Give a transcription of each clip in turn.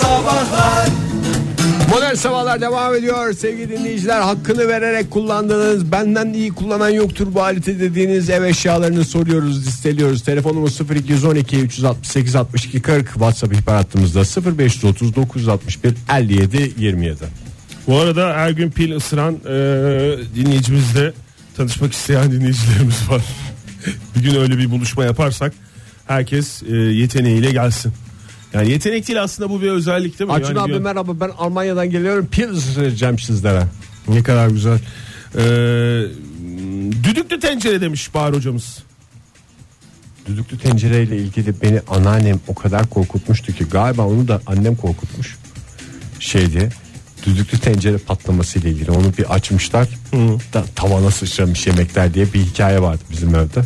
Sabahlar Modern Sabahlar devam ediyor sevgili dinleyiciler. Hakkını vererek kullandığınız benden iyi kullanan yoktur bu aleti dediğiniz ev eşyalarını soruyoruz listeliyoruz. Telefonumuz 0212 368 62 40 WhatsApp ihbar hattımızda 0530 961 57 27. Bu arada her gün pil ısıran e, dinleyicimizle tanışmak isteyen dinleyicilerimiz var. bir gün öyle bir buluşma yaparsak herkes e, yeteneğiyle gelsin. Yani yetenek değil aslında bu bir özellik değil mi? Acun Yani abi bir- merhaba ben Almanya'dan geliyorum pil ısıracağım sizlere. Ne kadar güzel. Ee, düdüklü tencere demiş Bahar hocamız. Düdüklü tencereyle ilgili beni anneannem o kadar korkutmuştu ki galiba onu da annem korkutmuş. Şeydi düdüklü tencere patlaması ile ilgili onu bir açmışlar da tavana sıçramış yemekler diye bir hikaye vardı bizim evde.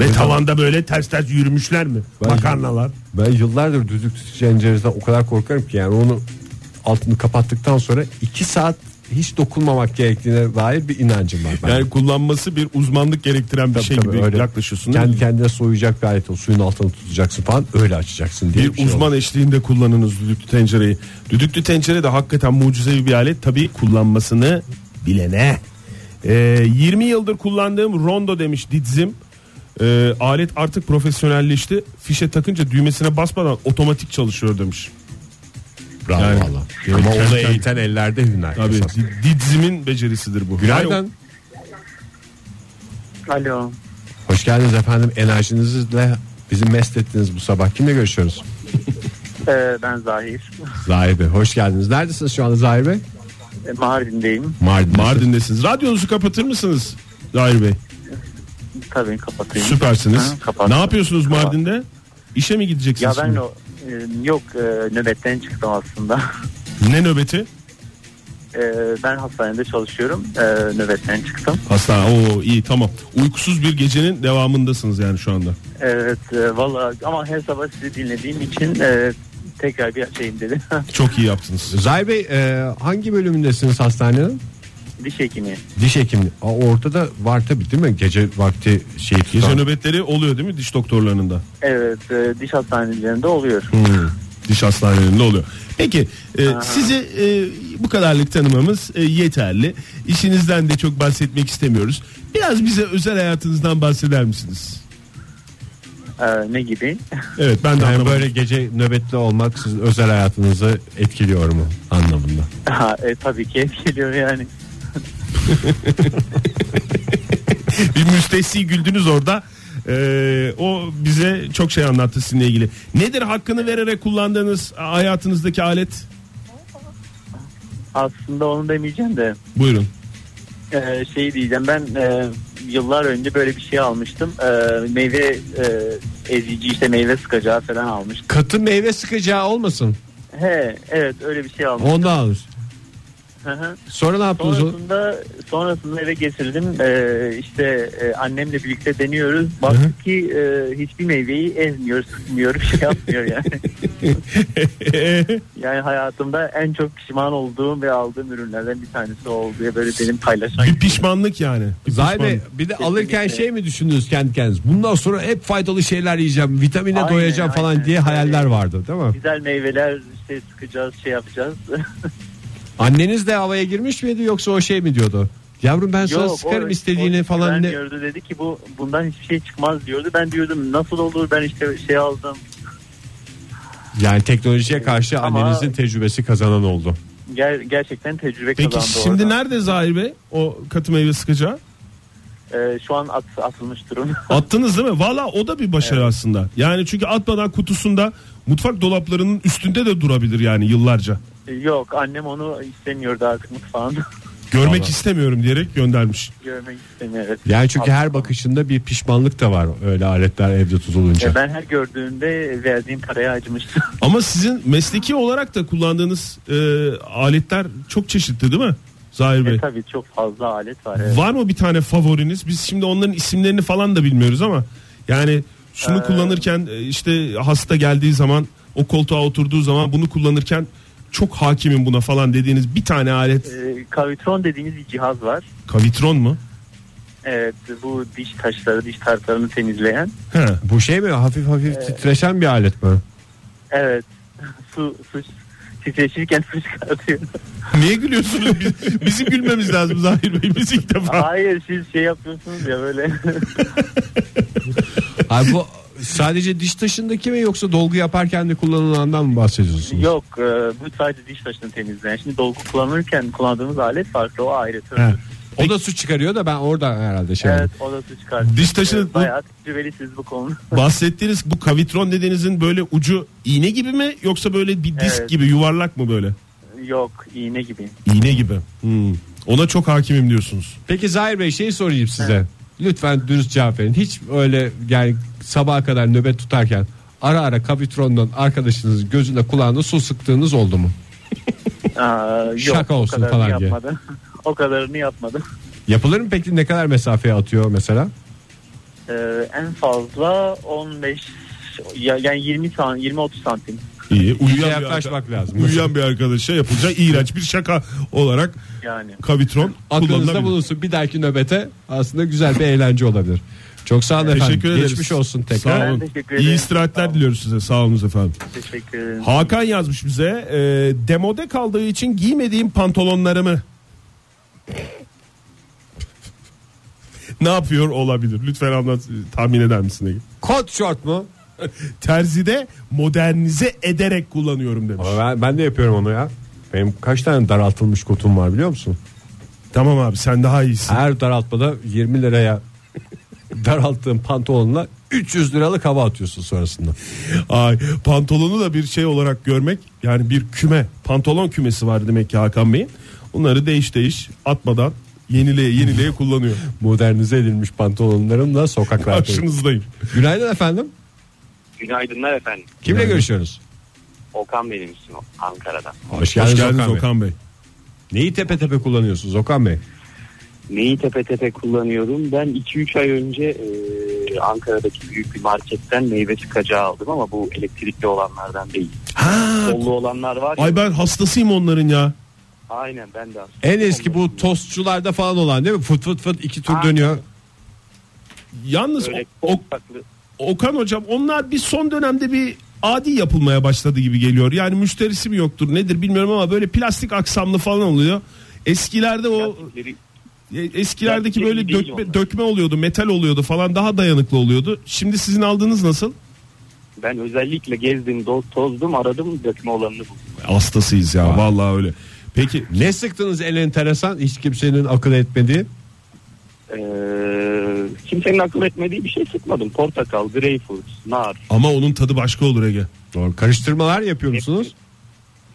Ve tavanda böyle ters ters yürümüşler mi? Ben- Makarnalar. Ben yıllardır düdüklü tencereden o kadar korkarım ki yani onu altını kapattıktan sonra iki saat hiç dokunmamak gerektiğine dair bir inancım var. bende. Yani kullanması bir uzmanlık gerektiren bir Tabii şey tabii, gibi öyle. yaklaşıyorsun. Kendi kendine soyacak bir alet o suyun altını tutacaksın falan öyle açacaksın diye Bir, bir, şey uzman oldu. eşliğinde kullanınız düdüklü tencereyi. Düdüklü tencere de hakikaten mucizevi bir alet. Tabii kullanmasını bilene. Ee, 20 yıldır kullandığım rondo demiş Didzim. Ee, alet artık profesyonelleşti. Fişe takınca düğmesine basmadan otomatik çalışıyor demiş. Bravo Yani- valla. Ama onu eğiten ellerde hüner. Tabii Didzim'in becerisidir bu. Günaydın. Alo. Hoş geldiniz efendim. Enerjinizle bizi mest ettiniz bu sabah. Kimle görüşüyoruz? Ee, ben Zahir. Zahir Bey. Hoş geldiniz. Neredesiniz şu anda Zahir Bey? Ee, Mardin'deyim. Mardin. Mardin'desiniz. Radyonuzu kapatır mısınız? Zahir Bey. Tabii kapatayım. Süpersiniz. Ha, kapattım. ne yapıyorsunuz Mardin'de? İşe mi Ya gideceksiniz? ben şimdi? o, e, yok e, nöbetten çıktım aslında. Ne nöbeti? E, ben hastanede çalışıyorum. E, nöbetten çıktım. Hastane. Oo iyi tamam. Uykusuz bir gecenin devamındasınız yani şu anda. Evet e, valla ama her sabah sizi dinlediğim için e, tekrar bir açayım dedim. Çok iyi yaptınız. Zahir Bey e, hangi bölümündesiniz hastanenin? Diş hekimi. Diş hekimliği. Aa, ortada var tabii değil mi? Gece vakti şey tutan. Gece nöbetleri oluyor değil mi diş doktorlarında? Evet e, diş hastanelerinde oluyor. Diş hastanelerinde oluyor. Peki e, sizi e, bu kadarlık tanımamız e, yeterli. İşinizden de çok bahsetmek istemiyoruz. Biraz bize özel hayatınızdan bahseder misiniz? E, ne gibi? Evet ben de Yani anlamadım. böyle gece nöbetli olmak sizin özel hayatınızı etkiliyor mu anlamında? Ha, e, tabii ki etkiliyor yani. bir müstesni güldünüz orada. Ee, o bize çok şey anlattı sizinle ilgili. Nedir hakkını vererek kullandığınız hayatınızdaki alet? Aslında onu demeyeceğim de Buyurun. e, şey diyeceğim ben e, yıllar önce böyle bir şey almıştım. E, meyve e, ezici işte meyve sıkacağı falan almıştım. Katı meyve sıkacağı olmasın. He evet öyle bir şey almıştım. Ondan alır. Hı hı. Sonra ne yaptınız? Sonrasında sonrasında eve getirdim. Ee, işte e, annemle birlikte deniyoruz. Baktık ki e, hiçbir meyveyi ezmiyor, sıkmıyor, bir şey yapmıyor yani. yani hayatımda en çok pişman olduğum ve aldığım ürünlerden bir tanesi oldu diye böyle benim paylaşmak. Bir pişmanlık yani. Bir Zahir Bey pişmanlık. bir de alırken şey mi düşündünüz kendi kendiniz? Bundan sonra hep faydalı şeyler yiyeceğim, vitamine Aynen, doyacağım falan aynen. diye hayaller vardı değil mi? Güzel meyveler işte sıkacağız, şey yapacağız. Anneniz de havaya girmiş miydi yoksa o şey mi diyordu? Yavrum ben sana sıkarım o- istediğini o falan ne? güvenmiyordu. Dedi ki bu bundan hiçbir şey çıkmaz diyordu. Ben diyordum nasıl olur ben işte şey aldım. Yani teknolojiye karşı Ama- annenizin tecrübesi kazanan oldu. Ger- gerçekten tecrübe Peki kazandı şimdi orada. nerede Zahir Bey o katı meyve sıkacağı? Ee, şu an at, atılmış durum. Attınız değil mi? Valla o da bir başarı aslında. Yani çünkü atmadan kutusunda mutfak dolaplarının üstünde de durabilir yani yıllarca. Yok annem onu istemiyordu artık mutfağında. Görmek Vallahi. istemiyorum diyerek göndermiş. Görmek istemiyor. Evet. Yani çünkü her bakışında bir pişmanlık da var öyle aletler evde tutulunca. E, Ben her gördüğümde verdiğim paraya acımıştım. Ama sizin mesleki olarak da kullandığınız e, aletler çok çeşitli değil mi? Zahir Bey. e, tabii çok fazla alet var. Evet. Var mı bir tane favoriniz? Biz şimdi onların isimlerini falan da bilmiyoruz ama yani şunu Ee, kullanırken e, işte hasta geldiği zaman o koltuğa oturduğu zaman bunu kullanırken çok hakimim buna falan dediğiniz bir tane alet E, kavitron dediğimiz bir cihaz var. kavitron mu? Evet bu diş taşları, diş tartarını temizleyen. He. Bu şey mi hafif hafif titreşen bir alet mi? Evet su, su titreşirken su çıkartıyor. Niye gülüyorsunuz? Biz, bizim gülmemiz lazım Zahir Bey. Biz ilk defa. Hayır siz şey yapıyorsunuz ya böyle. Abi bu sadece diş taşındaki mi yoksa dolgu yaparken de kullanılandan mı bahsediyorsunuz? Yok e, bu sadece diş taşını temizleyen. Şimdi dolgu kullanırken kullandığımız alet farklı o ayrı türlü. He. O da su çıkarıyor da ben orada herhalde şey Evet o da su çıkartıyor. Diş taşı- Evet, Bayağı tecrübelisiniz bu konuda. Bahsettiğiniz bu kavitron dediğinizin böyle ucu iğne gibi mi yoksa böyle bir disk Evet. gibi yuvarlak mı böyle? Yok iğne gibi. İğne gibi. Hmm. Ona çok hakimim diyorsunuz. Peki Zahir Bey şeyi sorayım size. Lütfen dürüst cevap verin. Hiç öyle yani sabaha kadar nöbet tutarken ara ara kavitrondan arkadaşınızın gözüne kulağına su sıktığınız oldu mu? Aa, yok, Şaka olsun falan diye. yapmadım. o kadarını yapmadım. Yapılır mı peki ne kadar mesafeye atıyor mesela? Ee, en fazla 15 ya, yani 20 san 20 30 santim. İyi. Uyuyan bir, yaklaşmak arka- lazım. uyuyan bir arkadaşa yapılacak iğrenç bir şaka olarak Yani. kavitron Aklınızda kullanılabilir. bulunsun bir dahaki nöbete aslında güzel bir eğlence olabilir. Çok sağ olun efendim. Teşekkür ederiz. Geçmiş olsun tekrar. Sağ olun. Ben teşekkür İyi istirahatler Sağ olun. diliyoruz size. Sağ olun efendim. Teşekkür ederim. Hakan yazmış bize. E, demode kaldığı için giymediğim pantolonlarımı ne yapıyor olabilir? Lütfen anlat tahmin eder misin Ege? Kot şort mu? Terzide modernize ederek kullanıyorum demiş. Ama Ben, ben de yapıyorum onu ya. Benim kaç tane daraltılmış kotum var biliyor musun? Tamam abi sen daha iyisin. Her daraltmada 20 liraya daralttığın pantolonla 300 liralık hava atıyorsun sonrasında. Ay, pantolonu da bir şey olarak görmek yani bir küme pantolon kümesi var demek ki Hakan Bey'in. Onları değiş değiş atmadan yenileye yenileye kullanıyor. Modernize edilmiş pantolonlarımla sokaklardayım. Karşınızdayım. Günaydın efendim. Günaydınlar efendim. Kimle görüşüyoruz? Okan benim ismim Ankara'dan. Hoş Hoş geldiniz, geldiniz Okan, Okan, Bey. Bey. Neyi tepe tepe kullanıyorsunuz Okan Bey? Neyi tepe tepe kullanıyorum? Ben 2-3 ay önce e, Ankara'daki büyük bir marketten meyve sıkacağı aldım ama bu elektrikli olanlardan değil. Ha, Kollu olanlar var ya. ay ben hastasıyım onların ya. Aynen ben de aslında. En eski bu tostçularda falan olan değil mi? Fıt fıt fıt iki tur Aynen. dönüyor. Yalnız Böyle o, o-. Okan hocam onlar bir son dönemde bir adi yapılmaya başladı gibi geliyor. Yani müşterisi mi yoktur nedir bilmiyorum ama böyle plastik aksamlı falan oluyor. Eskilerde o e, eskilerdeki böyle dökme, dökme oluyordu, metal oluyordu falan daha dayanıklı oluyordu. Şimdi sizin aldığınız nasıl? Ben özellikle gezdim, tozdum, aradım dökme olanını buldum. Hastasıyız ya vallahi öyle. Peki Ne sıktınız en enteresan hiç kimsenin akıl etmediği? Ee, kimsenin akıl etmediği bir şey sıkmadım. Portakal, greyfurt, nar. ama onun tadı başka olur Ege. Doğru. Karıştırmalar yapıyor musunuz?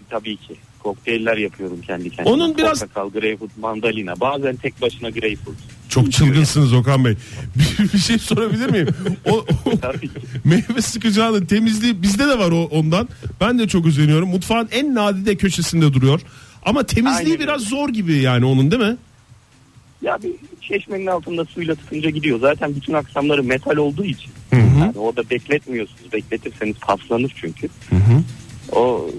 Tabii ki. Kokteyller yapıyorum kendi kendime. Onun biraz- Portakal, greyfurt, mandalina. Bazen tek başına greyfurt. Çok çılgınsınız Okan Bey. Bir, bir şey sorabilir miyim? O, o Tabii ki. meyve sıkacağının temizliği bizde de var o ondan. Ben de çok özeniyorum. Mutfağın en nadide köşesinde duruyor. Ama temizliği Aynen biraz zor gibi yani onun değil mi? Ya bir çeşmenin altında suyla tutunca gidiyor. Zaten bütün aksamları metal olduğu için. Yani orada bekletmiyorsunuz. Bekletirseniz paslanır çünkü. O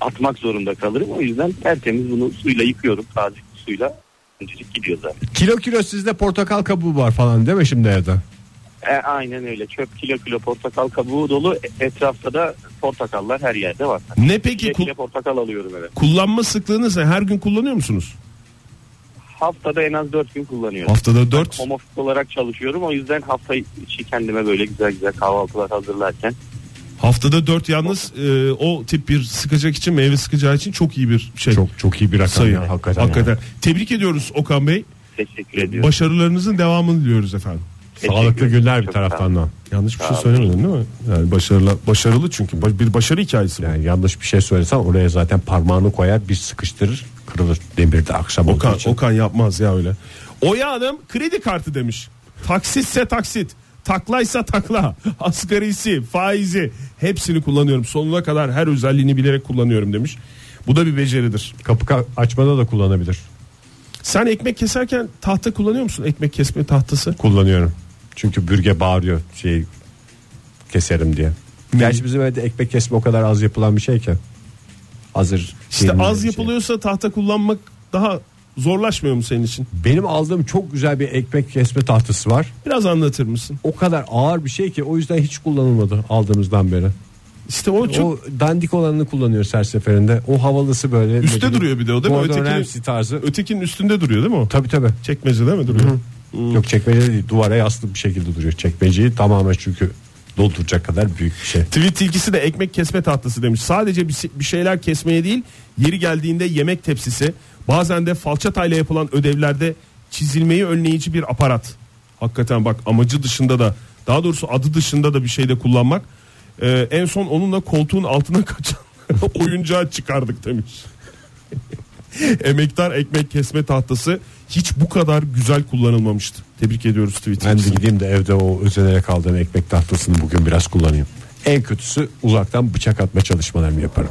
atmak zorunda kalırım. O yüzden tertemiz bunu suyla yıkıyorum. Taze suyla. Öncecik gidiyor zaten. Kilo kilo sizde portakal kabuğu var falan değil mi şimdi evde? E, aynen öyle. Çöp kilo kilo portakal kabuğu dolu. E- Etrafta da portakallar her yerde var. Ne peki Kilo kilo portakal alıyorum eve. kullanma sıklığınız ne? Her gün kullanıyor musunuz? Haftada en az 4 gün kullanıyorum. Haftada 4. Home office olarak çalışıyorum. O yüzden hafta içi kendime böyle güzel güzel kahvaltılar hazırlarken Haftada 4 yalnız e, o tip bir sıkacak için meyve sıkacağı için çok iyi bir şey. Çok çok iyi bir rakam sayı. ya hakikaten. Hakikaten. ya. Tebrik ediyoruz Okan Bey. teşekkür ediyorum. Başarılarınızın devamını diliyoruz efendim. Teşekkür Sağlıklı günler bir taraftan da. Yanlış bir şey söylemedin değil mi? Yani başarılı başarılı çünkü bir başarı hikayesi bu. Yani yanlış bir şey söylesem oraya zaten parmağını koyar bir sıkıştırır kırılır demirde akşam Okan, olduğu için. Okan yapmaz ya öyle. Oya Hanım kredi kartı demiş. Taksitse taksit. Taklaysa takla. Asgarisi, faizi hepsini kullanıyorum. Sonuna kadar her özelliğini bilerek kullanıyorum demiş. Bu da bir beceridir. Kapı ka- açmada da kullanabilir. Sen ekmek keserken tahta kullanıyor musun? Ekmek kesme tahtası. Kullanıyorum. Çünkü bürge bağırıyor şey keserim diye. Gerçi bizim evde ekmek kesme o kadar az yapılan bir şey ki. Hazır. İşte az şey. yapılıyorsa tahta kullanmak daha zorlaşmıyor mu senin için? Benim aldığım çok güzel bir ekmek kesme tahtası var. Biraz anlatır mısın? O kadar ağır bir şey ki o yüzden hiç kullanılmadı aldığımızdan beri. İşte o çok O dandik olanını kullanıyoruz her seferinde. O havalısı böyle. üstte ne bileyim, duruyor bir de o değil mi? Ötekinin, tarzı. ötekinin üstünde duruyor değil mi o? Tabii tabii. Çekmecede mi duruyor? Yok çekmece değil duvara yaslı bir şekilde duruyor. Çekmeceyi tamamen çünkü dolduracak kadar büyük bir şey. Tweet tilkisi de ekmek kesme tahtası demiş. Sadece bir şeyler kesmeye değil, yeri geldiğinde yemek tepsisi, bazen de falçatayla yapılan ödevlerde çizilmeyi önleyici bir aparat. Hakikaten bak amacı dışında da, daha doğrusu adı dışında da bir şeyde kullanmak. Ee, en son onunla koltuğun altına kaçan oyuncağı çıkardık demiş. Emektar ekmek kesme tahtası hiç bu kadar güzel kullanılmamıştı. Tebrik ediyoruz tweet Ben de gideyim de evde o özenerek aldığım ekmek tahtasını bugün biraz kullanayım. En kötüsü uzaktan bıçak atma çalışmalarımı yaparım.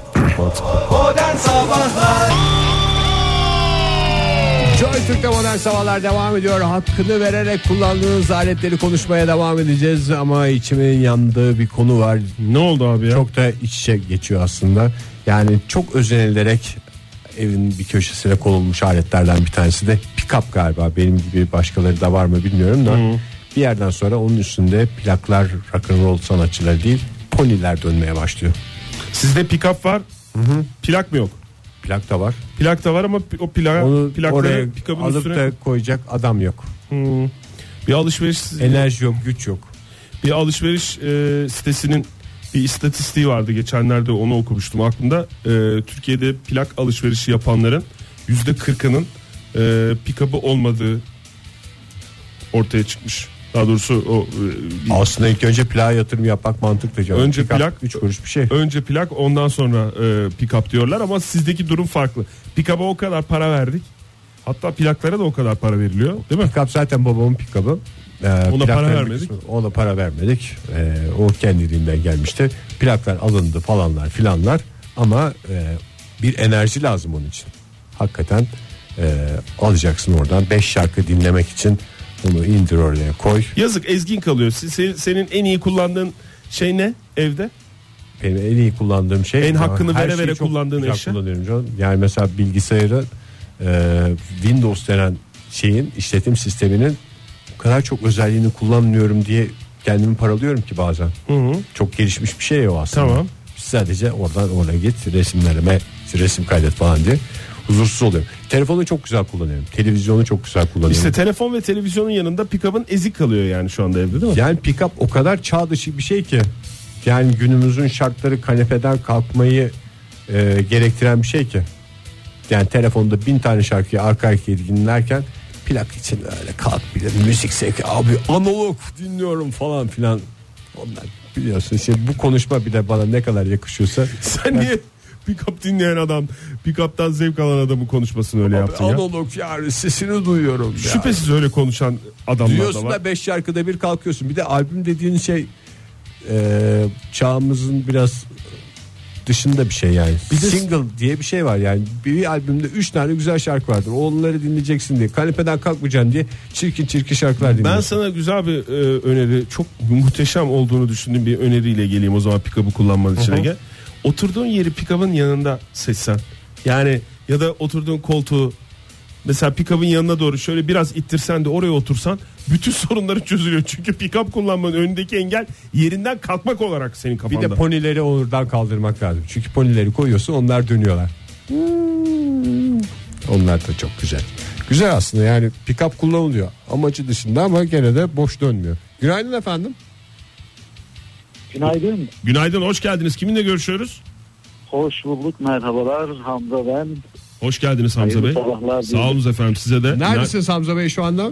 Joy Türk'te modern sabahlar devam ediyor. Hakkını vererek kullandığınız aletleri konuşmaya devam edeceğiz. Ama içimin yandığı bir konu var. Ne oldu abi ya? Çok da iç içe geçiyor aslında. Yani çok özenilerek evin bir köşesine konulmuş aletlerden bir tanesi de pick-up galiba. Benim gibi başkaları da var mı bilmiyorum da. Bir yerden sonra onun üstünde plaklar rock'n'roll sanatçıları değil poniler dönmeye başlıyor. Sizde pick-up var. Plak mı yok? Plak da var. Plak da var ama o plak, Onu plakları oraya alıp üstüne da koyacak adam yok. Hmm. bir alışveriş Enerji yok, güç yok. bir alışveriş e, sitesinin bir istatistiği vardı geçenlerde onu okumuştum aklımda. E, Türkiye'de plak alışverişi yapanların yüzde kırkının e, pick-up'ı olmadığı ortaya çıkmış. Daha doğrusu o e, Aslında ilk önce plağa yatırım yapmak mantıklı. canım. Önce Pick-up plak- üç kuruş bir şey. önce plak ondan sonra e, pick-up diyorlar ama sizdeki durum farklı. Pick-up'a o kadar para verdik. Hatta plaklara da o kadar para veriliyor değil mi? Pick-up zaten babamın pick-up'ı. Ee, Ona para vermedik. kısmı- Ona para vermedik. Ee, o kendiliğinden gelmişti. Plaklar alındı falanlar filanlar. Ama e, bir enerji lazım onun için. Hakikaten e, alacaksın oradan 5 şarkı dinlemek için onu indir oraya koy. Yazık ezgin kalıyor. Se- se- Senin en iyi kullandığın şey ne evde? Benim en iyi kullandığım şey En hakkını vere vere kullandığın eşya? kullanıyorum canım. Yani mesela bilgisayarı e, Windows denen şeyin işletim sisteminin o kadar çok özelliğini kullanmıyorum diye kendimi paralıyorum ki bazen. Çok gelişmiş bir şey o aslında. Tamam. Sadece oradan oraya git resimlerime resim kaydet falan diye huzursuz oluyorum. Telefonu çok güzel kullanıyorum. Televizyonu çok güzel kullanıyorum. İşte telefon ve televizyonun yanında pick-up'ın ezik kalıyor yani şu anda evde değil mi? Yani pick-up o kadar çağ dışı bir şey ki. Yani günümüzün şartları kanepeden kalkmayı e, gerektiren bir şey ki. Yani telefonda bin tane şarkıyı arka arkaya dinlerken plak için öyle kalk bir müzik zevki abi analog dinliyorum falan filan. Onlar biliyorsun şimdi bu konuşma bir de bana ne kadar yakışıyorsa. Sen niye pick-up dinleyen adam, pick-up'tan zevk alan adamın konuşmasını öyle yaptın ya? analog yani sesini duyuyorum. ya. Şüphesiz öyle konuşan adamlar da Duyuyorsun var. da 5 şarkıda bir kalkıyorsun. Bir de albüm dediğin şey e, çağımızın biraz dışında bir şey yani. Bir de- Single diye bir şey var yani. Bir albümde 3 tane güzel şarkı vardır. Onları dinleyeceksin diye. Kanepeden kalkmayacaksın diye çirkin çirkin şarkılar Ben dinliyorsun. sana güzel bir e, öneri, çok muhteşem olduğunu düşündüğüm bir öneriyle geleyim o zaman pick-up'ı kullanman için Ege. Oturduğun yeri pick-up'ın yanında seçsen. Yani ya da oturduğun koltuğu mesela pick-up'ın yanına doğru şöyle biraz ittirsen de oraya otursan bütün sorunları çözülüyor. Çünkü pick-up kullanmanın önündeki engel yerinden kalkmak olarak senin Bir kafanda. de ponileri oradan kaldırmak lazım. Çünkü ponileri koyuyorsun onlar dönüyorlar. Onlar da çok güzel. Güzel aslında yani pick-up kullanılıyor. Amacı dışında ama gene de boş dönmüyor. Günaydın efendim. Günaydın. Günaydın, hoş geldiniz. Kiminle görüşüyoruz? Hoş bulduk. Merhabalar. Hamza ben. Hoş geldiniz Hamza Hayırlı Bey. sabahlar Sağ olun efendim size de. Neredesiniz Hamza Bey şu anda?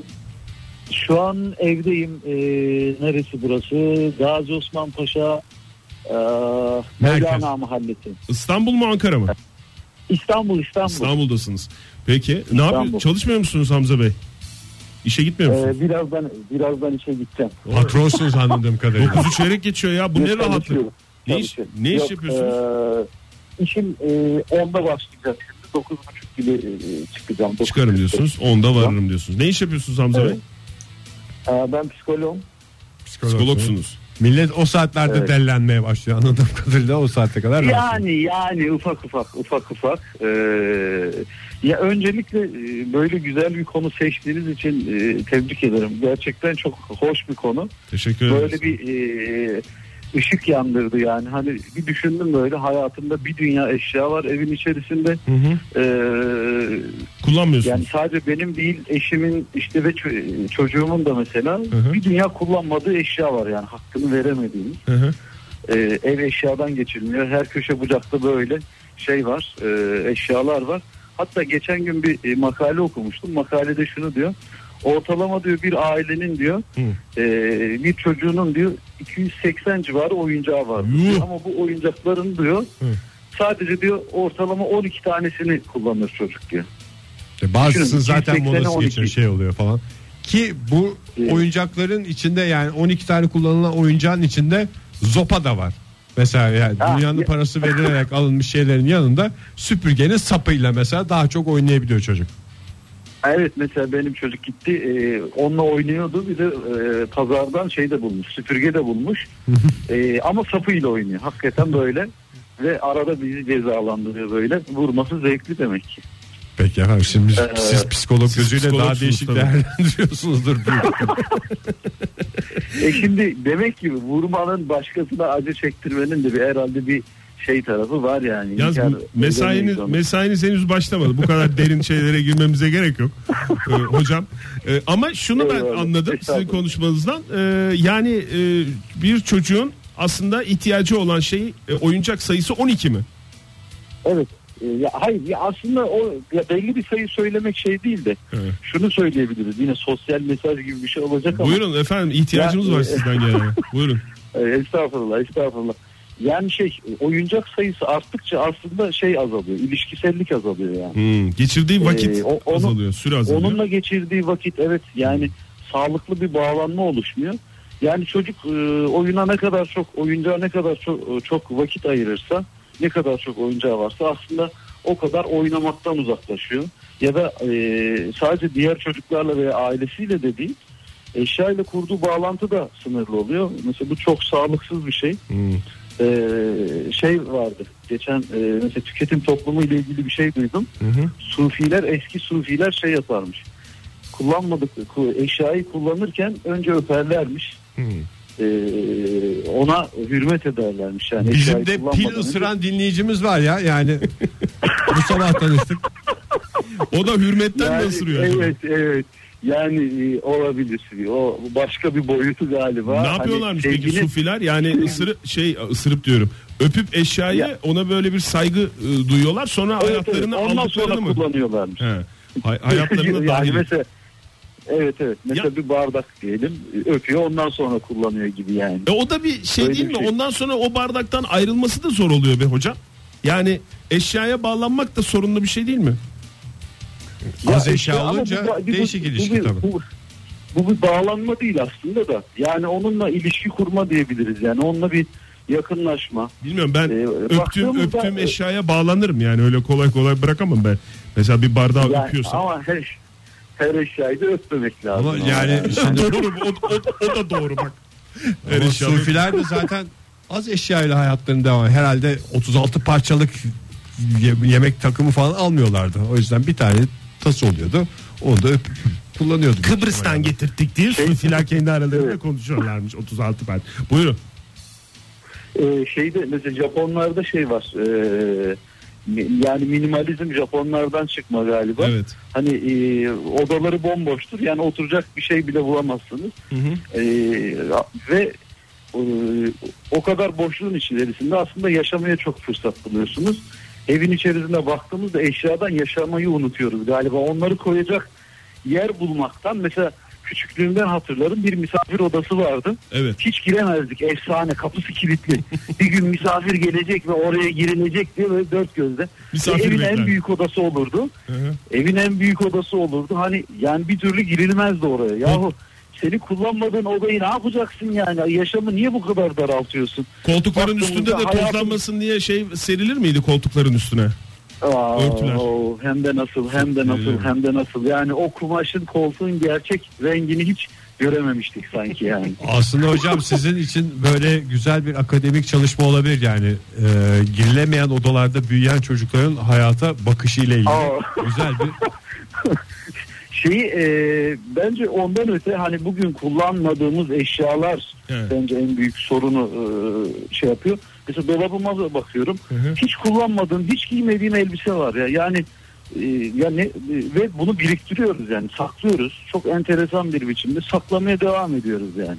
Şu an evdeyim. Ee, neresi burası? Gazi Osman Paşa ee, Mevlana Mahallesi. İstanbul mu Ankara mı? İstanbul, İstanbul. İstanbul'dasınız. Peki ne İstanbul. yapıyorsunuz? Çalışmıyor musunuz Hamza Bey? İşe gitmiyor musunuz? Ee, birazdan birazdan işe gideceğim. Patronsunuz anladığım kadarıyla. 9'u çeyrek geçiyor ya. Bu ne rahatlık? Ne iş, ne iş Yok, yapıyorsunuz? ee, işim ee, 10'da başlayacak. 9.30 gibi ee, çıkacağım. Çıkarım 9.30. diyorsunuz. Onda varırım diyorsunuz. Ne iş yapıyorsunuz Hamza Evet. Bey? Ee, ben psikoloğum. Psikologsunuz. Millet o saatlerde Evet. dellenmeye başlıyor anladığım kadarıyla o saate kadar. Yani yani ufak ufak ufak ufak. Ee, ya öncelikle e, böyle güzel bir konu seçtiğiniz için e, tebrik ederim. Gerçekten çok hoş bir konu. Teşekkür ederim. Böyle bir e, ışık yandırdı yani. Hani bir düşündüm böyle hayatımda bir dünya eşya var evin içerisinde. Ee, Kullanmıyorsunuz. yani sadece benim değil eşimin işte ve ço- çocuğumun da mesela hı. bir dünya kullanmadığı eşya var yani hakkını veremediğimiz. Hı hı. Ee, ev eşyadan geçilmiyor. Her köşe bucakta böyle şey var, e, eşyalar var. Hatta geçen gün bir e, makale okumuştum. Makalede şunu diyor. Ortalama diyor bir ailenin diyor e, bir çocuğunun diyor 280 civarı oyuncağı var. Yuh. Ama bu oyuncakların diyor sadece diyor ortalama 12 tanesini kullanır çocuk diyor. İşte Bazısı Düşünün, zaten 280'e molası 12. geçiyor şey oluyor falan. Ki bu Evet. oyuncakların içinde yani 12 tane kullanılan oyuncağın içinde zopa da var. Mesela yani Ha, dünyanın ya- parası verilerek alınmış şeylerin yanında süpürgenin sapıyla mesela daha çok oynayabiliyor çocuk. Evet mesela benim çocuk gitti e, onunla oynuyordu bir de e, pazardan şey de bulmuş süpürge de bulmuş E, ama sapıyla oynuyor hakikaten böyle ve arada bizi cezalandırıyor böyle vurması zevkli demek ki. Peki efendim şimdi Ee, siz psikolog siz gözüyle daha değişik tabii. değerlendiriyorsunuzdur. E şimdi demek ki vurmanın başkasına acı çektirmenin de bir herhalde bir şey tarafı var yani. İnkar mesainiz, mesainiz henüz başlamadı. Bu kadar derin şeylere girmemize gerek yok Ee, hocam. Ee, ama şunu ben Eyvallah. anladım sizin konuşmanızdan. Ee, yani e, bir çocuğun aslında ihtiyacı olan şey e, oyuncak sayısı 12 mi? Evet. E, ya hayır ya aslında o ya belli bir sayı söylemek şey değil de Evet. şunu söyleyebiliriz. Yine sosyal mesaj gibi bir şey olacak ama Buyurun efendim ihtiyacımız Ya, var e, sizden gelen. Buyurun. Estağfurullah estağfurullah. Yani şey oyuncak sayısı arttıkça aslında şey azalıyor. ilişkisellik azalıyor yani. Hmm, geçirdiği vakit Ee, o- onu- azalıyor, süre azalıyor. Onunla geçirdiği vakit evet yani sağlıklı bir bağlanma oluşmuyor. Yani çocuk e, oyuna ne kadar çok oyuncağa ne kadar çok çok vakit ayırırsa ne kadar çok oyuncağı varsa aslında o kadar oynamaktan uzaklaşıyor. Ya da e, sadece diğer çocuklarla veya ailesiyle de değil eşya ile kurduğu bağlantı da sınırlı oluyor. Mesela bu çok sağlıksız bir şey. Hmm. Ee, şey vardı geçen e, mesela tüketim toplumu ile ilgili bir şey duydum. Hı hı. Sufiler eski sufiler şey yaparmış. Kullanmadık ku- eşyayı kullanırken önce öperlermiş. Hmm. Ee, ona hürmet ederlermiş yani. Bizim de pil önce- ısıran dinleyicimiz var ya yani bu sabah tanıştık. O da hürmetten Yani, mi ısırıyor acaba? Evet evet. Yani e, olabilir. O başka bir boyutu galiba. Ne yapıyorlarmış Hani peki sevginin- sufiler? Yani ısırı şey ısırıp diyorum. Öpüp eşyayı Ya. ona böyle bir saygı e, duyuyorlar. Sonra Evet, evet. hayatlarını Ondan sonra mı? kullanıyorlarmış. He. Hay- hayatlarını yani dahil. mesela Evet evet. Mesela Ya- bir bardak diyelim öpüyor ondan sonra kullanıyor gibi yani. E o da bir şey Öyle değil mi? şey. Ondan sonra o bardaktan ayrılması da zor oluyor be hocam. Yani eşyaya bağlanmak da sorunlu bir şey değil mi? Az Ya eşya işte olunca bu- bu- değişik bu- ilişki bu, tabii. Bu, bu bir bağlanma değil aslında da. Yani onunla ilişki kurma diyebiliriz. Yani onunla bir yakınlaşma. Bilmiyorum ben Ee, öptüğüm öptüğüm eşyaya bağlanırım yani öyle kolay kolay bırakamam ben. Mesela bir bardağı Yani, öpüyorsam. ama her, her eşyayı da öpmemek lazım. Ama yani şimdi doğru o, o, o da doğru bak. Her Ama sufiler de zaten az eşyayla hayatlarını devam. Herhalde 36 parçalık ye- yemek takımı falan almıyorlardı. O yüzden bir tane tası oluyordu. Onu da öpüp kullanıyordu. Kıbrıs'tan getirttik diye sufiler kendi aralarında Evet. konuşuyorlarmış 36 parça. Buyurun. Ee, şeyde mesela Japonlarda şey var. ee, yani minimalizm Japonlardan çıkma galiba. Evet. Hani ee, odaları bomboştur. Yani oturacak bir şey bile bulamazsınız. Hı hı. Ee, ve ee, o kadar boşluğun içerisinde aslında yaşamaya çok fırsat buluyorsunuz. Evin içerisinde baktığımızda eşyadan yaşamayı unutuyoruz galiba. Onları koyacak yer bulmaktan mesela küçüklüğümden hatırlarım bir misafir odası vardı. Evet. Hiç giremezdik efsane kapısı kilitli. bir gün misafir gelecek ve oraya girilecek diye böyle dört gözle. Misafir Ve evin bekler. en büyük odası olurdu. Hı hı. Evin en büyük odası olurdu. Hani yani bir türlü girilmezdi oraya. Yahu seni kullanmadığın odayı ne yapacaksın yani? Yaşamı niye bu kadar daraltıyorsun? Koltukların Baktığımızda üstünde de hayatım- tozlanmasın diye şey serilir miydi koltukların üstüne? Aa, Örtüler. hem de nasıl hem de nasıl Biliyorum. hem de nasıl. Yani o kumaşın koltuğun gerçek rengini hiç görememiştik sanki yani. Aslında hocam sizin için böyle güzel bir akademik çalışma olabilir yani e, girilemeyen odalarda büyüyen çocukların hayata bakışı ile ilgili Aa. güzel bir şeyi e, bence ondan öte hani bugün kullanmadığımız eşyalar Evet. bence en büyük sorunu e, şey yapıyor. Mesela dolabıma da bakıyorum. Hiç kullanmadığım, hiç giymediğim elbise var ya. Yani e, ya ne e, ve bunu biriktiriyoruz yani saklıyoruz. Çok enteresan bir biçimde saklamaya devam ediyoruz yani.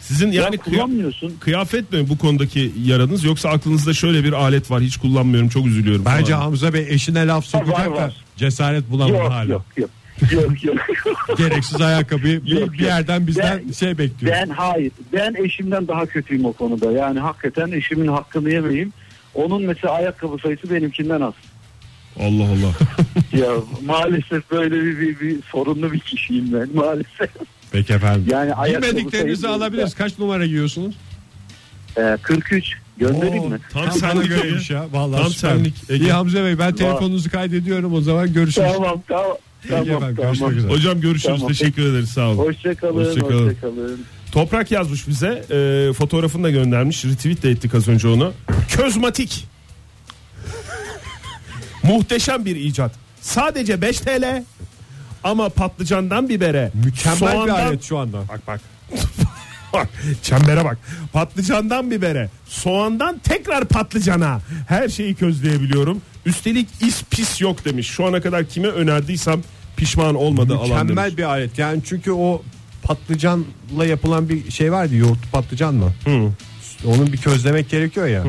Sizin yani Yani kıya- kullanmıyorsun. kıyafet mi bu konudaki yaranız yoksa aklınızda şöyle bir alet var hiç kullanmıyorum çok üzülüyorum. Bence falan. Hamza Bey eşine laf sokacak da cesaret bulamadı hala. yok yok yok yok. Gereksiz ayakkabıyı bir, Yok, bir yerden bizden Ben- şey bekliyor. Ben hayır. Ben eşimden daha kötüyüm o konuda. Yani hakikaten eşimin hakkını yemeyeyim. Onun mesela ayakkabı sayısı benimkinden az. Allah Allah. Ya maalesef böyle bir, bir, bir sorunlu bir kişiyim ben maalesef. Peki efendim. Yani Giymediklerinizi sayısı- alabiliriz. Kaç numara giyiyorsunuz? Ee, 43 göndereyim Oo, mi? Tam Tam sana ya. Vallahi Tam senlik, Ege. İyi Hamza Bey ben telefonunuzu kaydediyorum o zaman görüşürüz. Tamam tamam. Tamam görüşmek üzere. Hocam görüşürüz Tamam. teşekkür ederiz sağ olun. Hoşçakalın. Hoşçakalın. Hoşçakalın. Toprak yazmış bize e, fotoğrafını da göndermiş retweet de ettik az önce onu. Közmatik. Muhteşem bir icat. Sadece 5 TL ama patlıcandan bibere. Mükemmel bir soğandan- alet şu anda. Bak bak. çembere bak. Patlıcandan bibere, soğandan tekrar patlıcana. Her şeyi közleyebiliyorum. Üstelik is pis yok demiş. Şu ana kadar kime önerdiysem pişman olmadı alan demiş. Mükemmel bir alet. Yani çünkü o patlıcanla yapılan bir şey vardı. Yoğurt patlıcan mı? Onun bir közlemek gerekiyor ya.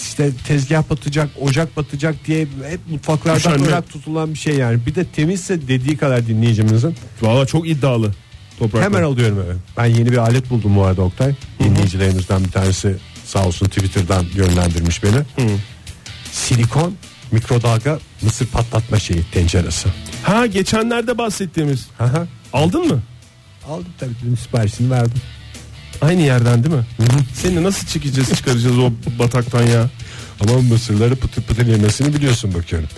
İşte tezgah batacak, ocak batacak diye hep mutfaklardan Üşenme. ırak tutulan bir şey yani. Bir de temizse dediği kadar dinleyicimizin. Valla çok iddialı. Toprak Hemen alıyorum eve. Ben yeni bir alet buldum bu arada Oktay. Dinleyicilerimizden bir tanesi sağ olsun Twitter'dan yönlendirmiş beni. Silikon mikrodalga mısır patlatma şeyi tenceresi. Ha geçenlerde bahsettiğimiz. Aha. Aldın mı? Aldım tabii dedim siparişini verdim. Aynı yerden değil mi? Seni nasıl çekeceğiz çıkaracağız o bataktan ya? Ama mısırları pıtır pıtır yemesini biliyorsun bakıyorum.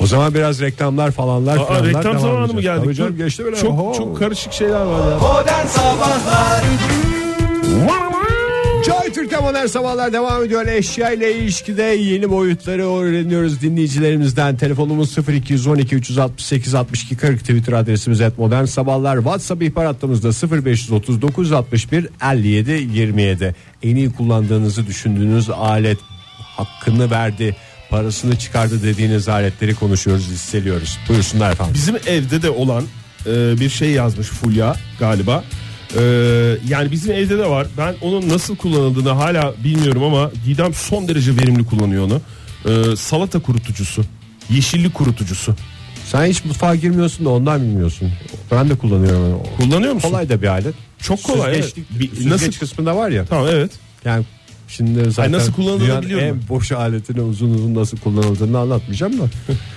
O zaman biraz reklamlar falanlar Aa, falanlar reklam devam zamanı mı geldik? Tabii canım, geçti bile. Çok Oho. çok karışık şeyler var ya. Modern Sabahlar Joy Türk'te modern sabahlar devam ediyor. Eşya ile ilişkide yeni boyutları öğreniyoruz dinleyicilerimizden. Telefonumuz 0212 368 62 40 Twitter adresimiz et modern sabahlar. WhatsApp ihbar hattımızda 0539 61 57 27. En iyi kullandığınızı düşündüğünüz alet hakkını verdi parasını çıkardı dediğiniz aletleri konuşuyoruz listeliyoruz. Buyursunlar efendim. Bizim evde de olan e, bir şey yazmış Fulya galiba. E, yani bizim evde de var. Ben onun nasıl kullanıldığını hala bilmiyorum ama Didem son derece verimli kullanıyor onu. E, salata kurutucusu. Yeşillik kurutucusu. Sen hiç mutfağa girmiyorsun da ondan bilmiyorsun. Ben de kullanıyorum. Kullanıyor musun? Kolay da bir alet. Çok kolay, Süzgeçlik, evet. Bir- süzgeç nasıl- kısmında var ya. Tamam evet. Yani şimdi zaten nasıl kullanıldığını dünyanın biliyorum en boş aletini uzun uzun nasıl kullanıldığını anlatmayacağım da.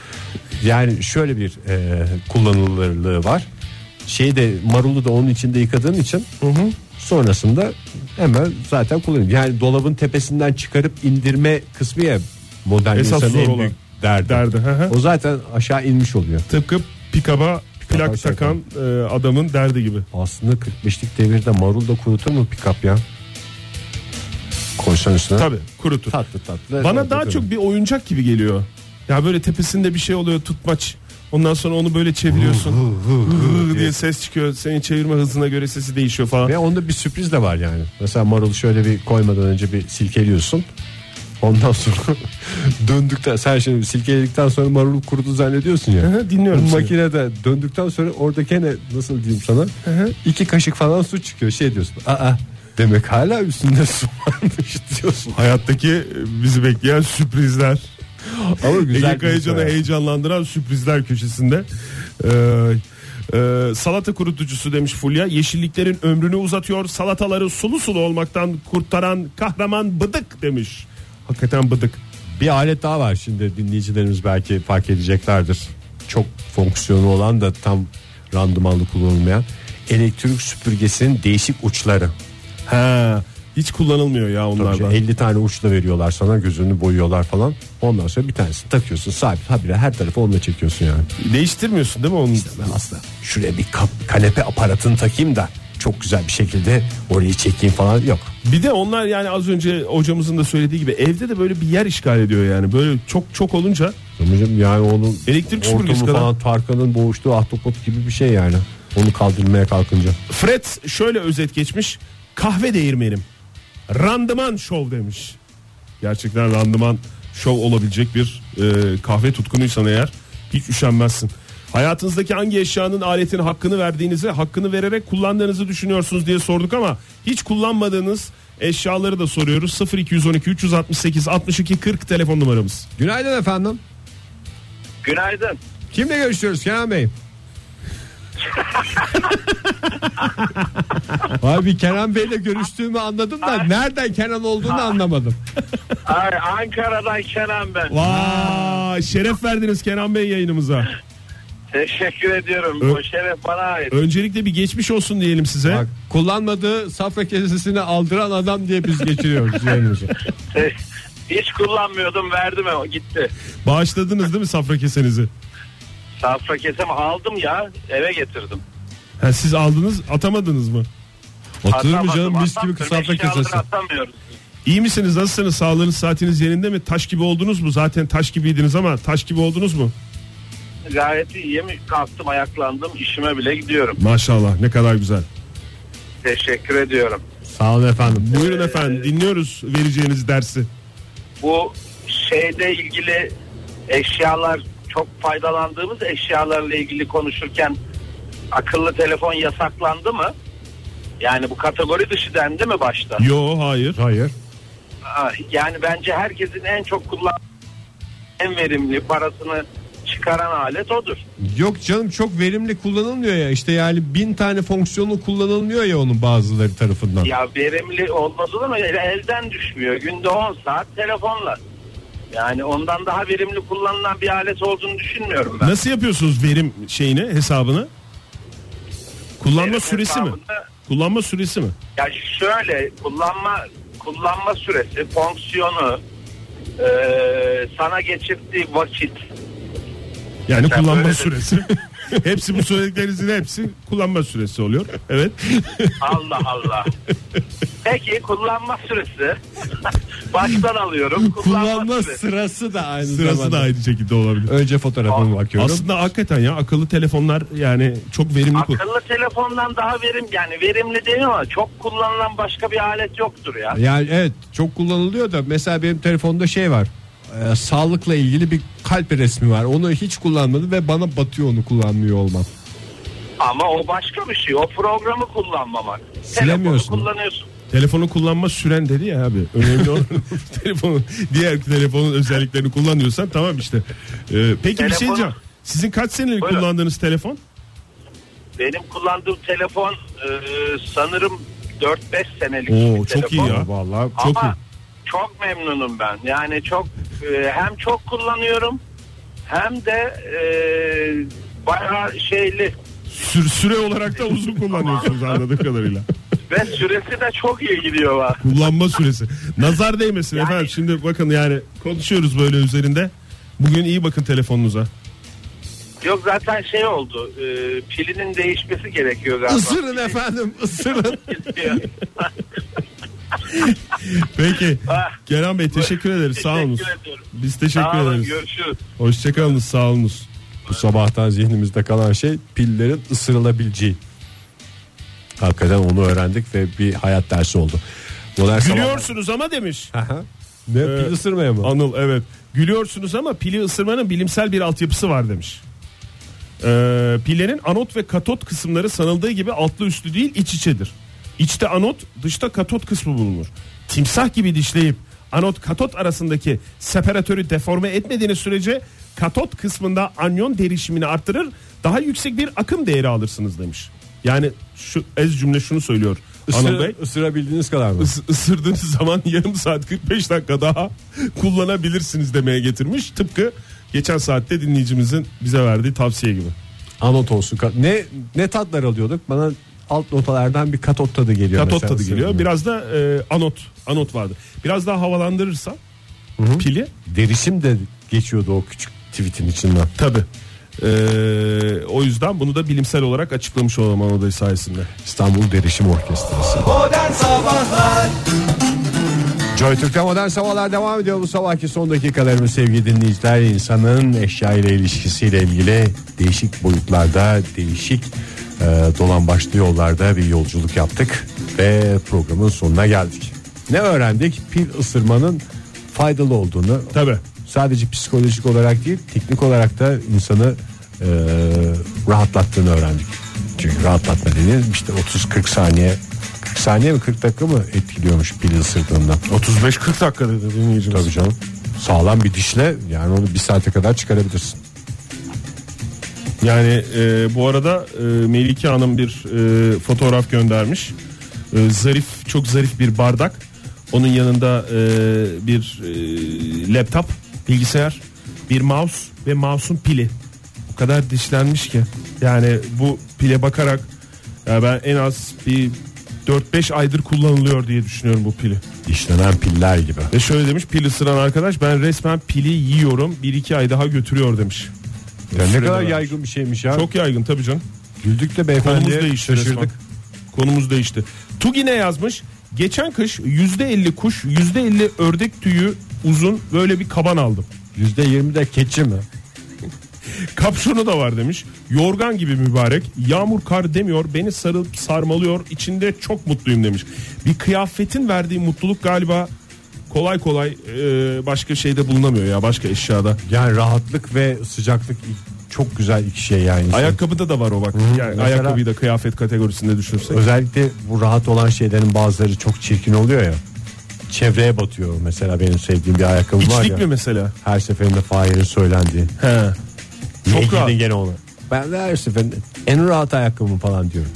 yani şöyle bir e, kullanılırlığı var. Şeyi de marulu da onun içinde yıkadığın için sonrasında hemen zaten kullanıyor. Yani dolabın tepesinden çıkarıp indirme kısmı ya modern Esas insanın en büyük derdi. derdi, hı hı. O zaten aşağı inmiş oluyor. Tıpkı pikaba plak şey takan e, adamın derdi gibi. Aslında 45'lik devirde marul da kurutur mu pikap ya? Koysan üstüne. Tabii kurutur. Tatlı tatlı. Bana daha çok bir oyuncak gibi geliyor. Ya böyle tepesinde bir şey oluyor tutmaç. Ondan sonra onu böyle çeviriyorsun. Hı diye ses çıkıyor. Senin çevirme hızına göre sesi değişiyor falan. Ve onda bir sürpriz de var yani. Mesela marulu şöyle bir koymadan önce bir silkeliyorsun. Ondan sonra döndükten sen şimdi silkeledikten sonra marul kurudu zannediyorsun ya. Hı hı, dinliyorum Bu makinede döndükten sonra orada gene nasıl diyeyim sana iki kaşık falan su çıkıyor şey diyorsun. Aa demek hala üstünde su varmış diyorsun. Hayattaki bizi bekleyen sürprizler. Ama güzel Ege Kayacan'ı heyecanlandıran sürprizler köşesinde. Ee, e, salata kurutucusu demiş Fulya. Yeşilliklerin ömrünü uzatıyor. Salataları sulu sulu olmaktan kurtaran kahraman bıdık demiş. Hakikaten bıdık. Bir alet daha var şimdi dinleyicilerimiz belki fark edeceklerdir. Çok fonksiyonu olan da tam randımanlı kullanılmayan elektrik süpürgesinin değişik uçları. Ha, hiç kullanılmıyor ya Tabii onlardan. şey, 50 tane uçla veriyorlar sana gözünü boyuyorlar falan. Ondan sonra bir tanesini takıyorsun sabit habire her tarafı onunla çekiyorsun yani. Değiştirmiyorsun değil mi onun? Ben aslında şuraya bir kap- kanepe aparatını takayım da çok güzel bir şekilde orayı çekeyim falan yok. Bir de onlar yani az önce hocamızın da söylediği gibi evde de böyle bir yer işgal ediyor yani. Böyle çok çok olunca Hocam yani onun Elektrik süpürgesi kadar. falan Tarkan'ın boğuştuğu ahtapot gibi bir şey yani. Onu kaldırmaya kalkınca. Fred şöyle özet geçmiş. Kahve değirmenim. Randıman şov demiş. Gerçekten randıman şov olabilecek bir e, kahve tutkunuysan eğer hiç üşenmezsin. Hayatınızdaki hangi eşyanın aletin hakkını verdiğinizi, hakkını vererek kullandığınızı düşünüyorsunuz diye sorduk ama hiç kullanmadığınız eşyaları da soruyoruz. 0212 368 62 40 telefon numaramız. Günaydın efendim. Günaydın. Kimle görüşüyoruz Kenan Bey? Abi Kenan Bey'le görüştüğümü anladım da nereden Kenan olduğunu anlamadım. Ay, Ankara'dan Kenan ben. Vay şeref verdiniz Kenan Bey yayınımıza. Teşekkür ediyorum. Ö- o şeref bana ait. Öncelikle bir geçmiş olsun diyelim size. Bak, kullanmadığı safra kesesini aldıran adam diye biz geçiriyoruz yayınımızı. Hiç kullanmıyordum verdim o gitti. Bağışladınız değil mi safra kesenizi? Safra kesem aldım ya eve getirdim. Ha, siz aldınız atamadınız mı? Mu Atamadım, canım mis gibi safra kesesi. Atamıyoruz. İyi misiniz nasılsınız sağlığınız saatiniz yerinde mi? Taş gibi oldunuz mu? Zaten taş gibiydiniz ama taş gibi oldunuz mu? Gayet iyiyim. Kalktım ayaklandım. işime bile gidiyorum. Maşallah ne kadar güzel. Teşekkür ediyorum. Sağ olun efendim. Buyurun efendim dinliyoruz vereceğiniz dersi. Bu şeyde ilgili eşyalar çok faydalandığımız eşyalarla ilgili konuşurken akıllı telefon yasaklandı mı? Yani bu kategori dışı dendi mi başta? Yo hayır. Hayır. Ha, Yani bence herkesin en çok kullan en verimli parasını çıkaran alet odur. Yok canım çok verimli kullanılmıyor ya işte yani bin tane fonksiyonu kullanılmıyor ya onun bazıları tarafından. Ya verimli olmaz olur mu? Elden düşmüyor. Günde 10 saat telefonla. Yani ondan daha verimli kullanılan bir alet olduğunu düşünmüyorum ben. Nasıl yapıyorsunuz verim şeyini hesabını? Kullanma Verim süresi mi? hesabında- Kullanma süresi mi? Ya şöyle kullanma kullanma süresi, fonksiyonu, e, sana geçirdiği vakit. Yani Sen kullanma süresi. hepsi bu söylediklerinizin hepsi kullanma süresi oluyor. Evet. Allah Allah. Peki kullanma süresi. Baştan alıyorum. Kullanma, Kullanma süresi. sırası da aynı Sırası zamanda. da aynı şekilde olabilir. Önce fotoğrafıma bakıyorum. Aslında hakikaten ya akıllı telefonlar yani çok verimli kul- Akıllı telefondan daha verim yani verimli değil ama çok kullanılan başka bir alet yoktur ya. Yani evet çok kullanılıyor da mesela benim telefonda şey var. Ee, sağlıkla ilgili bir kalp resmi var. Onu hiç kullanmadım ve bana batıyor onu kullanmıyor olmam. Ama o başka bir şey. O programı kullanmamak. Silemiyorsun. Telefonu kullanıyorsun. Telefonu kullanma süren dedi ya abi. Önemli olan telefonun diğer telefonun özelliklerini kullanıyorsan tamam işte. Ee, peki bir şey diyeceğim. Sizin kaç senelik Buyurun. kullandığınız telefon? Benim kullandığım telefon e, sanırım 4-5 senelik Oo bir çok iyi telefon. ya. Vallahi Çok Ama iyi. çok memnunum ben. Yani çok e, hem çok kullanıyorum hem de e, bayağı şeyli Sür- süre olarak da uzun kullanıyorsunuz anladığım kadarıyla. ve süresi de çok iyi gidiyor var. Kullanma süresi. Nazar değmesin Yani- efendim. Şimdi bakın yani konuşuyoruz böyle üzerinde. Bugün iyi bakın telefonunuza. Yok zaten şey oldu. e, pilinin değişmesi gerekiyor galiba. Isırın efendim ısırın. Peki. Ah. Kenan Bey teşekkür ederiz. Sağ olun. Teşekkür. Biz teşekkür Sağ olun, ederiz. görüşürüz. Hoşçakalınız sağ olunuz. Bu sabahtan zihnimizde kalan şey pillerin ısırılabileceği. Hakikaten onu öğrendik ve bir hayat dersi oldu. Modern sabahlar- Gülüyorsunuz ama demiş. Ne Ee, pil ısırmaya mı? Anıl evet. Gülüyorsunuz ama pili ısırmanın bilimsel bir altyapısı var demiş. Ee, pillerin anot ve katot kısımları sanıldığı gibi altlı üstlü değil iç içedir. İçte anot dışta katot kısmı bulunur. Timsah gibi dişleyip anot katot arasındaki separatörü deforme etmediğiniz sürece katot kısmında anyon derişimini arttırır daha yüksek bir akım değeri alırsınız demiş. Yani şu ez cümle şunu söylüyor Anıl Bey. Isır, ısırabildiğiniz kadar mı? Is- ısırdığınız zaman yarım saat 45 dakika daha kullanabilirsiniz demeye getirmiş. Tıpkı geçen saatte dinleyicimizin bize verdiği tavsiye gibi. Anot olsun. Ne ne tatlar alıyorduk? Bana alt notalardan bir katot tadı geliyor. Katot tadı geliyor. Biraz da e, anot anot vardı. Biraz daha havalandırırsa pili Derişim de geçiyordu o küçük tweetin içinden. Tabi. o yüzden bunu da bilimsel olarak açıklamış olalım Anadolu sayesinde. İstanbul Derişim Orkestrası. Modern Sabahlar Joy Türk'te modern sabahlar devam ediyor. Bu sabahki son dakikalarımız sevgili dinleyiciler insanın eşya ile ilişkisiyle ilgili değişik boyutlarda değişik e, dolan başlı yollarda bir yolculuk yaptık ve programın sonuna geldik. Ne öğrendik? Pil ısırmanın faydalı olduğunu. Tabi. Sadece psikolojik olarak değil, teknik olarak da insanı e, rahatlattığını öğrendik. Çünkü rahatlatma dediğiniz işte 30-40 saniye 40 saniye mi 40 dakika mı etkiliyormuş pil ısırdığında. 35-40 dakika dedi dinleyicimiz. Tabii canım. Sağlam bir dişle yani onu bir saate kadar çıkarabilirsin. Yani e, bu arada e, Melike Hanım bir e, fotoğraf göndermiş. E, zarif, çok zarif bir bardak. Onun yanında e, bir e, laptop, bilgisayar, bir mouse ve mouse'un pili. Kadar dişlenmiş ki. Yani bu pile bakarak ya ben en az bir 4-5 aydır kullanılıyor diye düşünüyorum bu pili. Dişlenen piller gibi. Ve şöyle demiş pil ısıran arkadaş ben resmen pili yiyorum 1-2 ay daha götürüyor demiş. Ya ne kadar vermiş. yaygın bir şeymiş ya. Çok yaygın tabii canım. güldük de Konumuz beyefendiye değişti resmen. şaşırdık. Konumuz değişti. Tugi ne yazmış? Geçen kış %50 kuş %50 ördek tüyü uzun böyle bir kaban aldım. %20 de keçi mi? Kapşonu da var demiş. Yorgan gibi mübarek. Yağmur kar demiyor. Beni sarıp sarmalıyor. İçinde çok mutluyum demiş. Bir kıyafetin verdiği mutluluk galiba kolay kolay e, başka şeyde bulunamıyor ya başka eşyada. Yani rahatlık ve sıcaklık çok güzel iki şey yani. Ayakkabıda da var o bak. Yani Mesela- ayakkabıyı da kıyafet kategorisinde düşünürsek. Özellikle bu rahat olan şeylerin bazıları çok çirkin oluyor ya. Çevreye batıyor mesela benim sevdiğim bir ayakkabı var İçlik ya. mi mesela? Her seferinde Fahir'in söylendiği. He. Niye Çok rahat. giydin gene onu? Ben de her seferinde en rahat ayakkabım falan diyorum.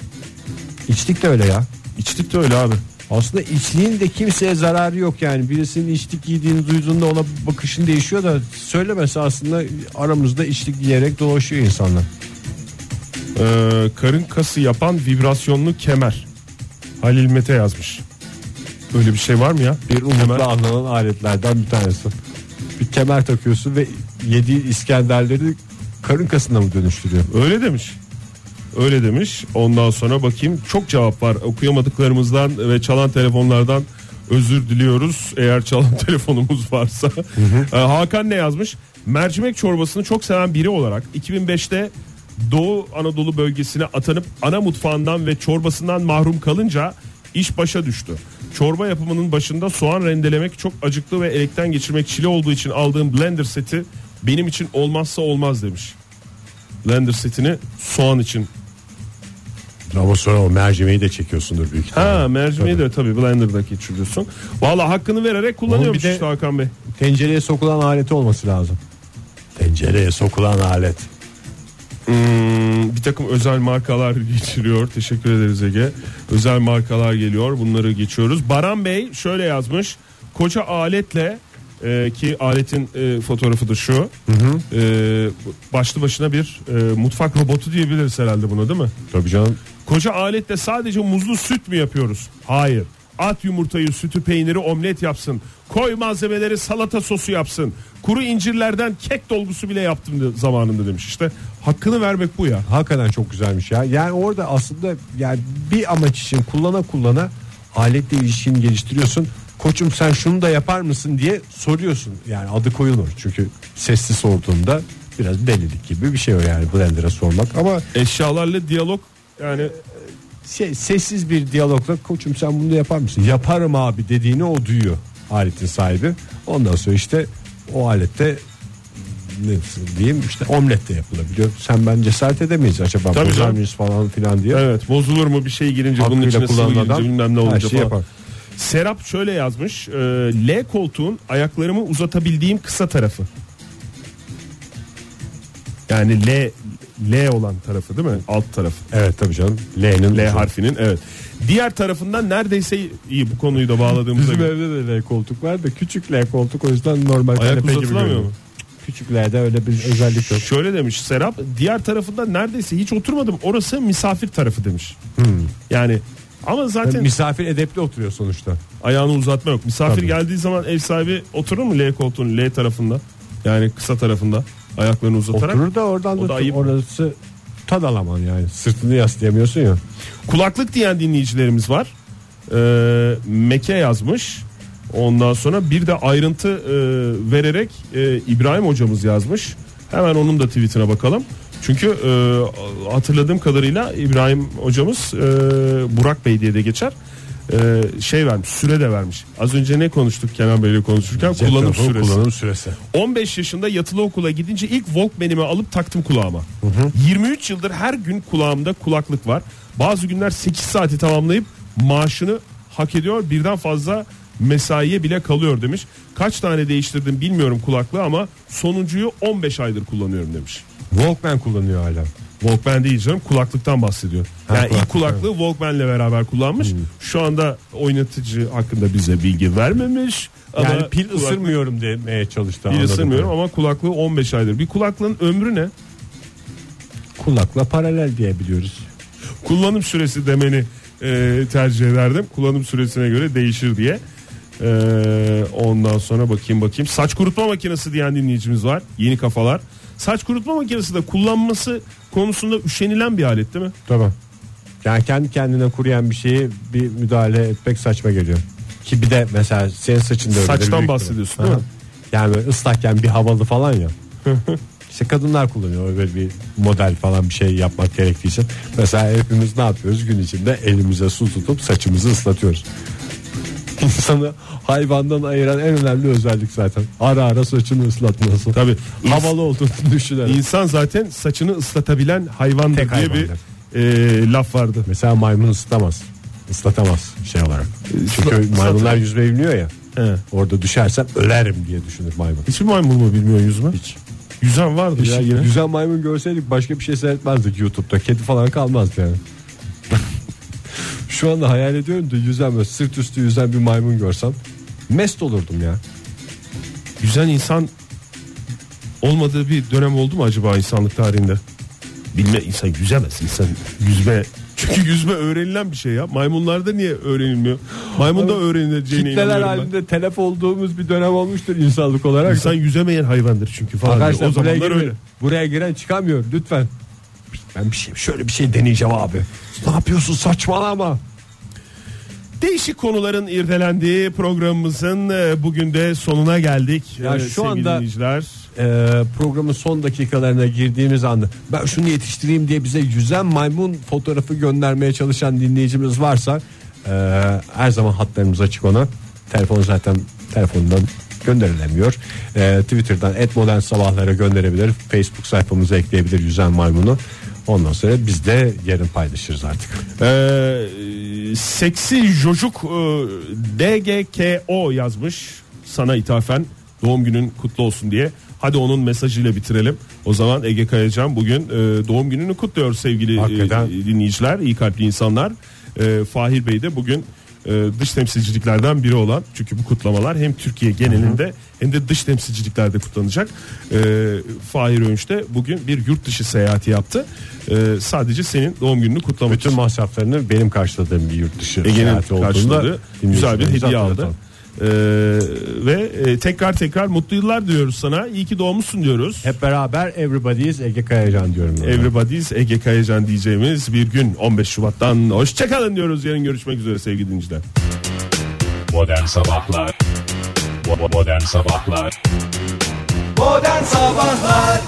İçlik de öyle ya. İçlik de öyle abi. Aslında içliğin de kimseye zararı yok yani. Birisinin içlik giydiğini duyduğunda ona bakışın değişiyor da söylemesi aslında aramızda içlik giyerek dolaşıyor insanlar. Ee, karın kası yapan vibrasyonlu kemer. Halil Mete yazmış. Öyle bir şey var mı ya? Bir umutla anlanan aletlerden bir tanesi. Bir kemer takıyorsun ve yediği İskenderleri karın kasına mı dönüştürüyor? Öyle demiş. Öyle demiş. Ondan sonra bakayım çok cevap var. Okuyamadıklarımızdan ve çalan telefonlardan özür diliyoruz. Eğer çalan telefonumuz varsa. Ee, Hakan ne yazmış? Mercimek çorbasını çok seven biri olarak 2005'te Doğu Anadolu bölgesine atanıp ana mutfağından ve çorbasından mahrum kalınca iş başa düştü. Çorba yapımının başında soğan rendelemek çok acıklı ve elekten geçirmek çile olduğu için aldığım blender seti benim için olmazsa olmaz demiş. Blender setini soğan için. Ama sonra o mercimeği de çekiyorsundur büyük ihtimalle. Ha mercimeği de tabii blender'da geçiriyorsun. Valla hakkını vererek kullanıyormuş Onun bir de- işte Hakan Bey. Tencereye sokulan aleti olması lazım. Tencereye sokulan alet. Hmm, bir takım özel markalar geçiriyor. Teşekkür ederiz Ege. Özel markalar geliyor. Bunları geçiyoruz. Baran Bey şöyle yazmış. Koca aletle e, ki aletin e, fotoğrı da şu. E, başlı başına bir e, mutfak robotu diyebiliriz herhalde buna değil mi? Tabii canım. Koca aletle sadece muzlu süt mü yapıyoruz? Hayır. At yumurtayı, sütü, peyniri omlet yapsın. Koy malzemeleri salata sosu yapsın. Kuru incirlerden kek dolgusu bile yaptım de, zamanında demiş. İşte hakkını vermek bu ya. Hakikaten çok güzelmiş ya. Yani orada aslında yani bir amaç için kullana kullana aletle ilişkini geliştiriyorsun. Koçum sen şunu da yapar mısın diye soruyorsun. Yani adı koyulur. Çünkü sesli sorduğunda biraz delilik gibi bir şey o yani blender'a sormak. Ama Eşyalarla diyalog yani şey, sessiz bir diyalogla koçum sen bunu da yapar mısın? Yaparım abi dediğini o duyuyor aletin sahibi. Ondan sonra işte o alette ne diyeyim işte omlet de yapılabiliyor. Sen ben cesaret edemeyiz acaba Tabii bozar mıyız falan filan diye. evet bozulur mu bir şey girince bunun Hakkıyla içine kullanan girince adam bilmem ne olunca şeyi falan. yapar. Serap şöyle yazmış. e, L koltuğun ayaklarımı uzatabildiğim kısa tarafı. Yani L L olan tarafı değil mi? Alt tarafı. Evet tabii canım. L'nin L harfinin evet. Diğer tarafından neredeyse iyi bu konuyu da bağladığımızda. Bizim evde de L koltuk var da küçük L koltuk o yüzden normal Ayak kanepe gibi uzatılamıyor görünüyor. mu? Küçük L'de öyle bir özellik yok. Şöyle demiş Serap diğer tarafından neredeyse hiç oturmadım orası misafir tarafı demiş. Yani ama zaten Misafir edepli oturuyor sonuçta. ayağını uzatma yok. Misafir Tabii. geldiği zaman ev sahibi oturur mu L koltuğun L tarafında? Yani kısa tarafında ayaklarını uzatarak. Oturur da oradan O da, ayıp. orası tad alaman yani. Sırtını yaslayamıyorsun ya. Kulaklık diyen dinleyicilerimiz var. Ee, Meke yazmış. Ondan sonra bir de ayrıntı e, vererek e, İbrahim hocamız yazmış. Hemen onun da tweetine bakalım. Çünkü e, hatırladığım kadarıyla İbrahim hocamız e, Burak Bey diye de geçer. E, şey vermiş, süre de vermiş. Az önce ne konuştuk Kenan Bey'le konuşurken Cep kullanım süresi. kullanım süresi. 15 yaşında yatılı okula gidince ilk Walkman'imi alıp taktım kulağıma. 23 yıldır her gün kulağımda kulaklık var. Bazı günler 8 saati tamamlayıp maaşını hak ediyor. Birden fazla mesaiye bile kalıyor demiş. Kaç tane değiştirdim bilmiyorum kulaklığı ama sonuncuyu 15 aydır kullanıyorum demiş. Walkman kullanıyor hala. Walkman değil canım kulaklıktan bahsediyor. Ha, Yani ilk kulaklık, kulaklığı Walkman'le beraber kullanmış. Şu anda oynatıcı hakkında bize bilgi vermemiş. Yani Ama pil kulaklık- ısırmıyorum demeye çalıştı. Pil ısırmıyorum ama kulaklığı 15 aydır. Bir kulaklığın ömrü ne? Kulakla paralel diye biliyoruz. Kullanım süresi demeni e, tercih ederdim. Kullanım süresine göre değişir diye. E, ondan sonra bakayım bakayım. Saç kurutma makinesi diyen dinleyicimiz var. Yeni kafalar. Saç kurutma makinesi de kullanması konusunda üşenilen bir alet değil mi? Tamam. Yani kendi kendine kuruyan bir şeyi bir müdahale etmek saçma geliyor. Ki bir de mesela senin saçında öyle. Saçtan bahsediyorsun, değil mi? Yani böyle ıslakken bir havalı falan ya. İşte kadınlar kullanıyor böyle bir model falan bir şey yapmak gerektiyse. Mesela hepimiz ne yapıyoruz gün içinde elimize su tutup saçımızı ıslatıyoruz. İnsanı hayvandan ayıran en önemli özellik zaten. Ara ara saçını ıslatması. Tabii. Havalı olduğunu düşünerek. İnsan zaten saçını ıslatabilen hayvandır Tek diye hayvandır. bir e, laf vardı. Mesela maymun ısıtamaz. Islatamaz şey olarak. Çünkü Isla- maymunlar yüzme bilmiyor ya. He. Orada düşersem ölerim diye düşünür maymun. Hiçbir maymun mu bilmiyor yüzme? Hiç. Yüzen vardır ya. Güzel maymun görseydik başka bir şey seyretmezdik YouTube'da. Kedi falan kalmazdı yani. Şu anda hayal ediyorum da yüzen böyle sırt üstü yüzen bir maymun görsem mest olurdum ya. Yüzen insan olmadığı bir dönem oldu mu acaba insanlık tarihinde? Bilme insan yüzemez. İnsan yüzme çünkü yüzme öğrenilen bir şey ya. Maymunlarda niye öğrenilmiyor? Maymun da öğrenileceğine Kitleler inanıyorum ben. halinde telef olduğumuz bir dönem olmuştur insanlık olarak. İnsan yüzemeyen hayvandır çünkü falan. Arkadaşlar O buraya, zamanlar giren, öyle. buraya giren çıkamıyor lütfen. Ben bir şey şöyle bir şey deneyeceğim abi. Ne yapıyorsun saçmalama. Değişik konuların irdelendiği programımızın e, bugün de sonuna geldik. Ya E, şu sevgili anda- dinleyiciler. Ee, programın son dakikalarına girdiğimiz anda ben şunu yetiştireyim diye bize yüzen maymun fotoğrafı göndermeye çalışan dinleyicimiz varsa e, her zaman hatlarımız açık ona. Telefon zaten telefondan gönderilemiyor. E, Twitter'dan @modern sabahlara gönderebilir. Facebook sayfamıza ekleyebilir yüzen maymunu. Ondan sonra biz de yarın paylaşırız artık. Ee, seksi çocuk e, DGKO yazmış sana ithafen doğum günün kutlu olsun diye. Hadi onun mesajıyla bitirelim. O zaman Ege Kayacan bugün e, doğum gününü kutluyor sevgili Hakikaten. e, dinleyiciler, iyi kalpli insanlar. E, Fahir Bey de bugün dış temsilciliklerden biri olan çünkü bu kutlamalar hem Türkiye genelinde hem de dış temsilciliklerde kutlanacak. E, Fahir Önç de bugün bir yurt dışı seyahati yaptı. E, sadece senin doğum gününü kutlamak Bütün için. masraflarını benim karşıladığım bir yurt dışı Ege'nin seyahati olduğunda karşıladığı güzel bir hediye aldı. Ee, ve e, tekrar tekrar mutlu yıllar diyoruz sana. İyi ki doğmuşsun diyoruz. Hep beraber everybody's Ege Kayacan diyorum. ben. Everybody's Ege Kayacan diyeceğimiz bir gün 15 Şubat'tan hoşçakalın diyoruz. Yarın görüşmek üzere sevgili dinleyiciler. Modern Sabahlar Modern Sabahlar Modern Sabahlar